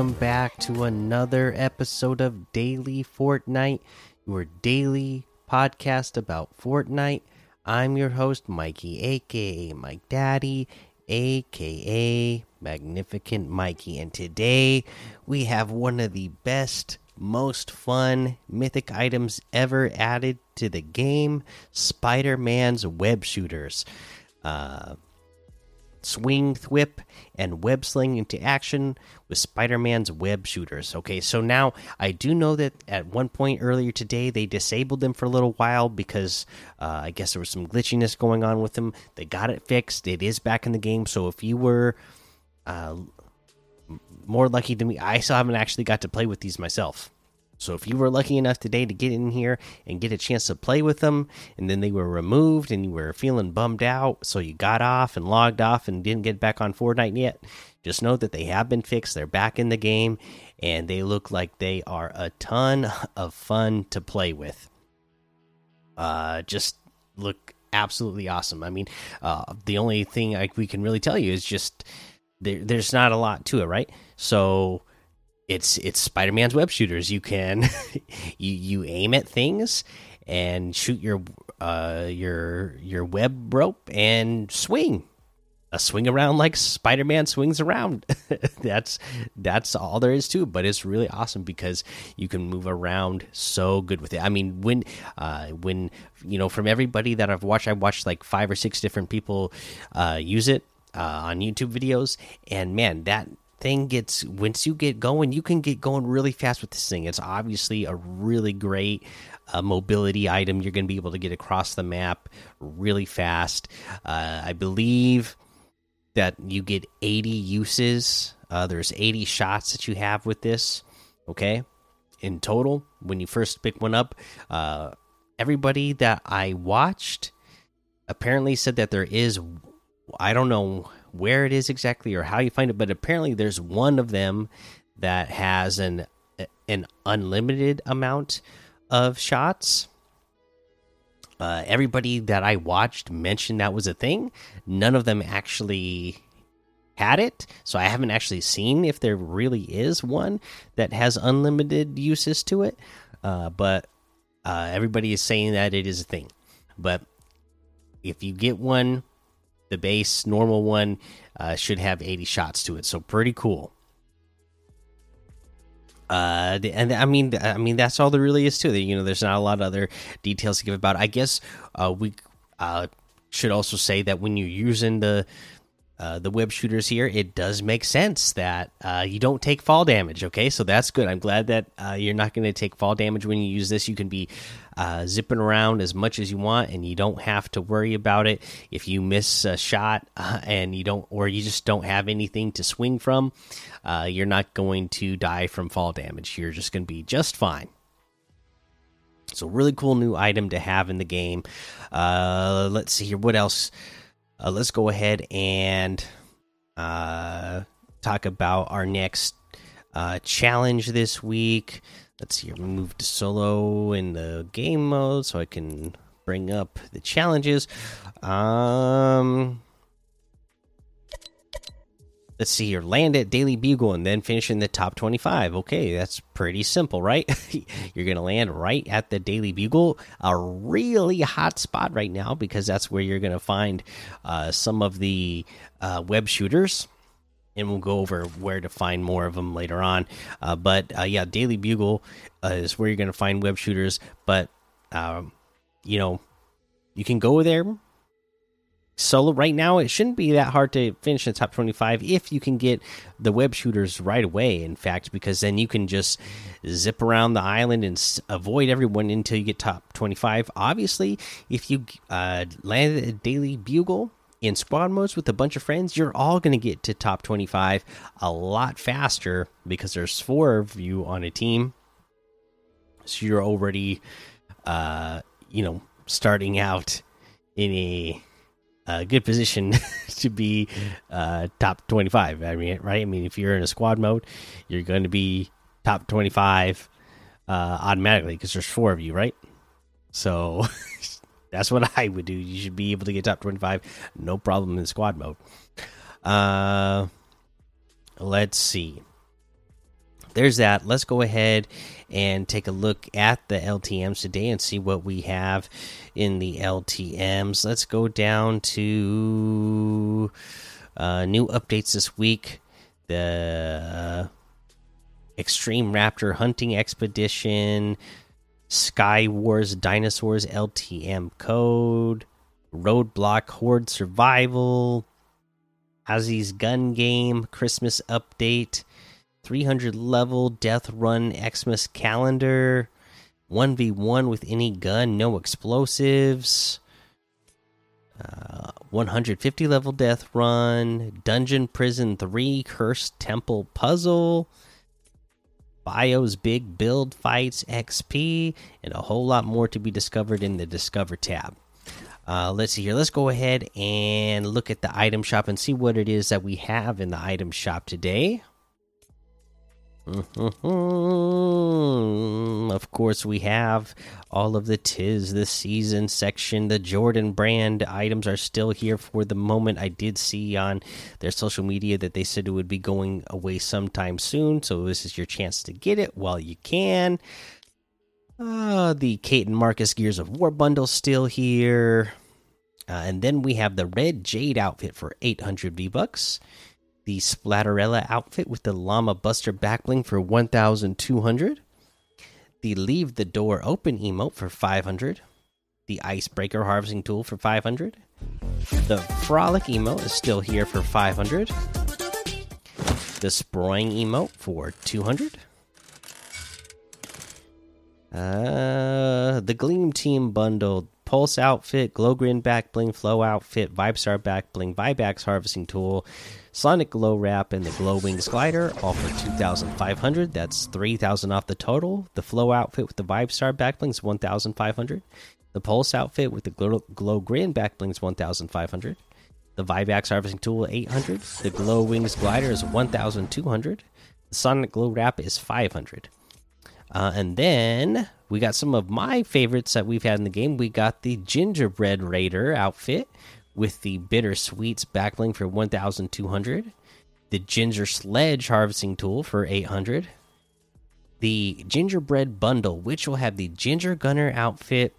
welcome back to another episode of Daily Fortnite, your daily podcast about Fortnite. I'm your host, Mikey, aka Mike Daddy, aka Magnificent Mikey, and today we have one of the best, most fun mythic items ever added to the game Spider Man's web shooters. Uh, swing thwip and web sling into action with spider-man's web shooters. Okay so now i do know that at one point earlier today they disabled them for a little while because uh, i guess there was some glitchiness going on with them. They got it fixed. It is back in the game. So if you were uh, more lucky than me i still haven't actually got to play with these myself so if you were lucky enough today to get in here and get a chance to play with them, and then they were removed and you were feeling bummed out, so you got off and logged off and didn't get back on Fortnite yet, just know that they have been fixed. They're back in the game, and they look like they are a ton of fun to play with. Uh, just look absolutely awesome. I mean, uh, the only thing I, we can really tell you is just there, there's not a lot to it, right? So it's it's Spider-Man's web shooters. You can you you aim at things and shoot your uh your your web rope and swing. A swing around like Spider-Man swings around. that's that's all there is to it, but it's really awesome because you can move around so good with it. I mean, when uh when you know from everybody that I've watched, I watched like five or six different people uh use it uh, on YouTube videos, and man, that thing gets once you get going, you can get going really fast with this thing. It's obviously a really great uh, mobility item. You're going to be able to get across the map really fast. Uh, I believe that you get 80 uses. Uh, there's 80 shots that you have with this. Okay, in total, when you first pick one up, uh, everybody that I watched apparently said that there is. I don't know where it is exactly or how you find it, but apparently there's one of them that has an an unlimited amount of shots. Uh, everybody that I watched mentioned that was a thing. None of them actually had it, so I haven't actually seen if there really is one that has unlimited uses to it. Uh, but uh, everybody is saying that it is a thing. But if you get one the base normal one uh, should have 80 shots to it, so pretty cool. Uh, and I mean, I mean that's all there really is to it. You know, there's not a lot of other details to give about. I guess uh, we uh, should also say that when you're using the uh, the web shooters here, it does make sense that uh, you don't take fall damage. Okay, so that's good. I'm glad that uh, you're not going to take fall damage when you use this. You can be uh, zipping around as much as you want, and you don't have to worry about it. If you miss a shot and you don't, or you just don't have anything to swing from, uh, you're not going to die from fall damage. You're just going to be just fine. So, really cool new item to have in the game. let's see here. What else? Uh, let's go ahead and uh, talk about our next uh, challenge this week. Let's see, I'm move to solo in the game mode so I can bring up the challenges. Um, let's see here. Land at daily bugle and then finish in the top 25 okay that's pretty simple right? You're gonna land right at the daily bugle a really hot spot right now because that's where you're gonna find uh, some of the uh, web shooters. And we'll go over where to find more of them later on. Uh, but uh, yeah daily bugle uh, is where you're gonna find web shooters. But um, you know you can go there solo. Right now it shouldn't be that hard to finish in the top 25 if you can get the web shooters right away in fact because then you can just zip around the island and avoid everyone until you get top 25 obviously if you uh, land a daily bugle in squad modes with a bunch of friends you're all going to get to top 25 a lot faster because there's four of you on a team. So you're already uh you know starting out in a a good position to be uh, top 25. I mean, right? I mean, if you're in a squad mode, you're going to be top 25 uh, automatically because there's four of you, right? So that's what I would do. You should be able to get top 25, no problem in squad mode. Uh, let's see. There's that. Let's go ahead and take a look at the LTMs today and see what we have in the LTMs. Let's go down to uh, new updates this week. The Extreme Raptor Hunting Expedition, Sky Wars Dinosaurs LTM Code, Roadblock Horde Survival, Ozzy's Gun Game Christmas Update 300 level Death Run Xmas calendar, 1v1 with any gun, no explosives. Uh, 150 level death run, Dungeon Prison 3 Cursed Temple puzzle, Bio's Big Build Fights XP, and a whole lot more to be discovered in the Discover tab. Uh, let's see here. Let's go ahead and look at the item shop and see what it is that we have in the item shop today. of course, we have all of the Tis the Season section. The Jordan brand items are still here for the moment. I did see on their social media that they said it would be going away sometime soon. So, this is your chance to get it while you can. Uh, the Kait and Marcus Gears of War bundle still here. Uh, and then we have the Red Jade outfit for 800 V bucks the Splatterella outfit with the Llama Buster backbling for 1,200. The Leave the Door Open emote for 500. The Icebreaker Harvesting Tool for 500. The Frolic emote is still here for 500. The Sproing emote for 200. Uh, the Gleam Team bundle Pulse outfit, Glow Grin back bling, Flow outfit, Vibestar back bling, Vibax harvesting tool, Sonic Glow Wrap, and the Glow Wings glider, all for 2,500. That's 3,000 off the total. The Flow outfit with the Vibestar back bling is 1,500. The Pulse outfit with the Glow, Glow Grin back bling is 1,500. The Vibax harvesting tool 800. The Glow Wings glider is 1,200. The Sonic Glow Wrap is 500. Uh, and then we got some of my favorites that we've had in the game. We got the Gingerbread Raider outfit with the Bittersweets backbling for 1,200, the Ginger Sledge harvesting tool for 800, the Gingerbread Bundle, which will have the Ginger Gunner outfit,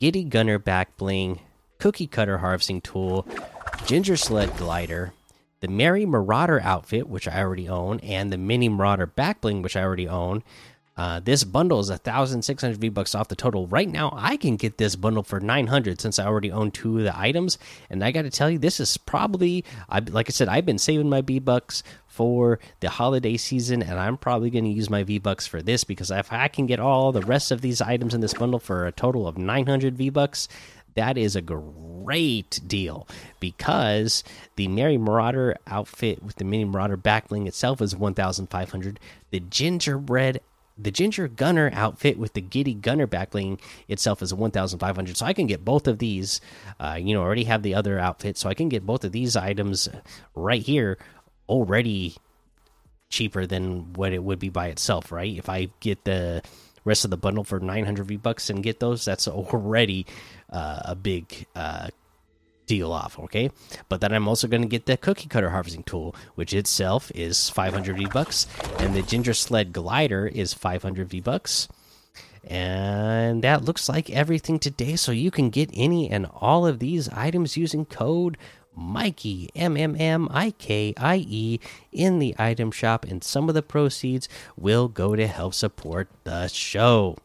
Giddy Gunner backbling, Cookie Cutter harvesting tool, Ginger Sled glider, the Merry Marauder outfit, which I already own, and the Mini Marauder backbling, which I already own. Uh, this bundle is a thousand six hundred V bucks off the total. Right now, I can get this bundle for nine hundred since I already own two of the items. And I got to tell you, this is probably, I, like I said, I've been saving my V bucks for the holiday season, and I'm probably going to use my V bucks for this because if I can get all the rest of these items in this bundle for a total of nine hundred V bucks, that is a great deal because the Merry Marauder outfit with the Mini Marauder backbling itself is 1,500. The Gingerbread the Ginger Gunner outfit with the Giddy Gunner backbling itself is a 1,500. So I can get both of these. Uh, you know, already have the other outfit, so I can get both of these items right here already cheaper than what it would be by itself, right? If I get the rest of the bundle for 900 V bucks and get those, that's already uh, a big uh, deal off, okay? But then I'm also going to get the cookie cutter harvesting tool, which itself is 500 V bucks, and the ginger sled glider is 500 V bucks. And that looks like everything today. So you can get any and all of these items using code Mikey M M M I K I E in the item shop, and some of the proceeds will go to help support the show.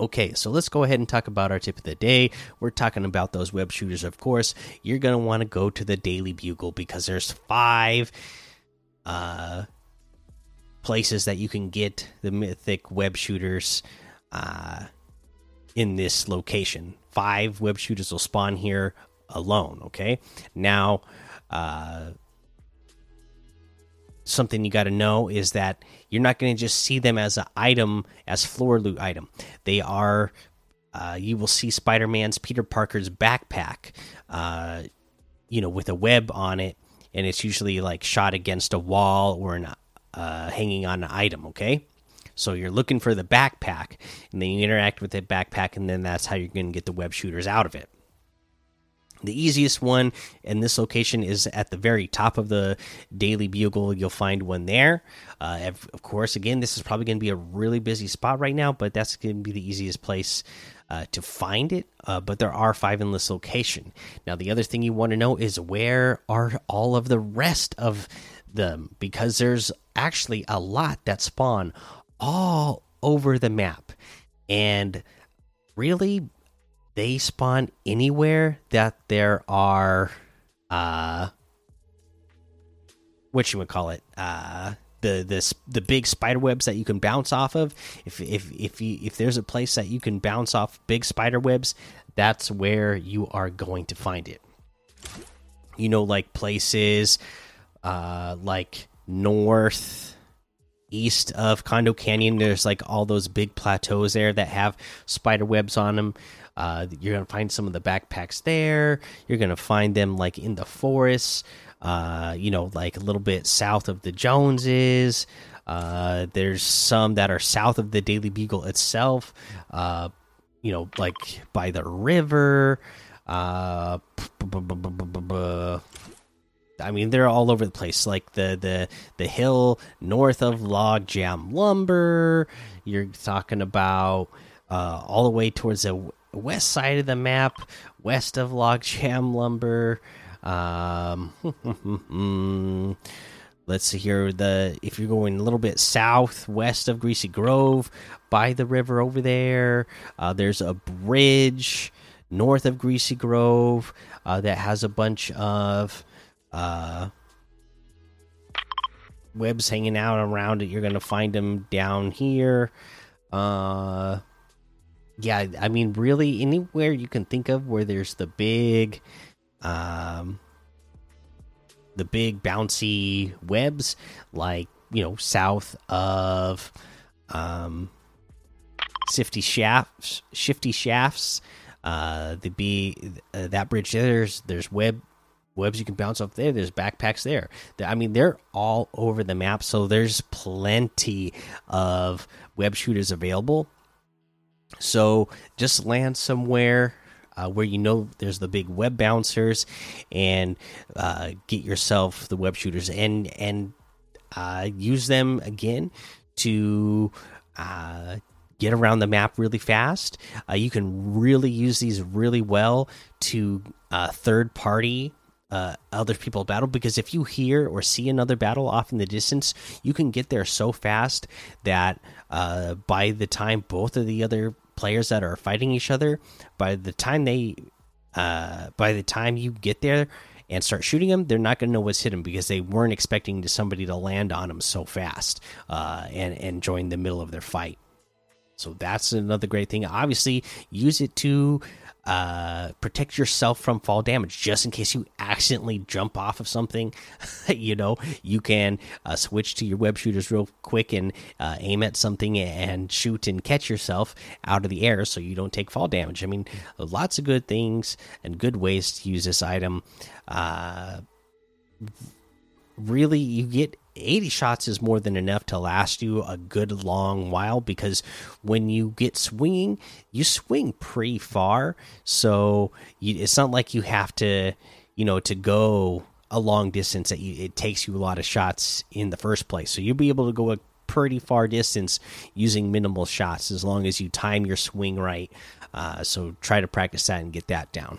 Okay, so let's go ahead and talk about our tip of the day. We're talking about those web shooters, of course. You're going to want to go to the Daily Bugle because there's five uh, places that you can get the mythic web shooters uh, in this location. Five web shooters will spawn here alone, okay? Now, uh, something you got to know is that you're not going to just see them as an item as floor loot item. They are uh, you will see spider-man's peter parker's backpack uh, you know with a web on it and it's usually like shot against a wall or an, uh, hanging on an item okay? So you're looking for the backpack and then you interact with the backpack and then that's how you're going to get the web shooters out of it The easiest one in this location is at the very top of the Daily Bugle. You'll find one there. Uh, of course, again, this is probably going to be a really busy spot right now, but that's going to be the easiest place uh, to find it. Uh, but there are five in this location. Now, the other thing you want to know is where are all of the rest of them? Because there's actually a lot that spawn all over the map. And really, they spawn anywhere that there are uh what you would call it uh the this the big spider webs that you can bounce off of. If if if you if there's a place that you can bounce off big spider webs that's where you are going to find it. You know like places uh like north east of Condo Canyon there's like all those big plateaus there that have spider webs on them uh, you're gonna find some of the backpacks there you're gonna find them like in the forests uh, you know, like a little bit south of the Joneses. Uh, there's some that are south of the Daily Bugle itself. Uh, you know, like by the river. Uh, I mean, they're all over the place. Like the the the hill north of Log Jam Lumber. You're talking about uh, all the way towards the west side of the map, west of Logjam Lumber. Um, let's see here. The if you're going a little bit southwest of Greasy Grove, by the river over there, uh, there's a bridge north of Greasy Grove uh, that has a bunch of uh, webs hanging out around it. You're gonna find them down here. Uh, yeah, I mean, really, anywhere you can think of where there's the big um, the big bouncy webs, like you know, south of um, shifty shafts, shifty shafts. Uh, the be uh, that bridge there's there's web webs you can bounce off there. There's backpacks there. I mean, they're all over the map, so there's plenty of web shooters available. So just land somewhere uh, where you know there's the big web bouncers, and uh, get yourself the web shooters and and uh, use them again to uh, get around the map really fast. Uh, you can really use these really well to uh, third party uh, other people battle because if you hear or see another battle off in the distance, you can get there so fast that uh, by the time both of the other players that are fighting each other, by the time they, uh, by the time you get there and start shooting them, they're not going to know what's hit them because they weren't expecting to somebody to land on them so fast uh, and and join the middle of their fight. So that's another great thing. Obviously, use it to uh, protect yourself from fall damage just in case you accidentally jump off of something. You know you can uh, switch to your web shooters real quick and uh, aim at something and shoot and catch yourself out of the air so you don't take fall damage. I mean lots of good things and good ways to use this item. Uh, really you get 80 shots is more than enough to last you a good long while because when you get swinging, you swing pretty far. So you, it's not like you have to, you know, to go a long distance that you, it takes you a lot of shots in the first place. So you'll be able to go a pretty far distance using minimal shots as long as you time your swing right. Uh, so try to practice that and get that down.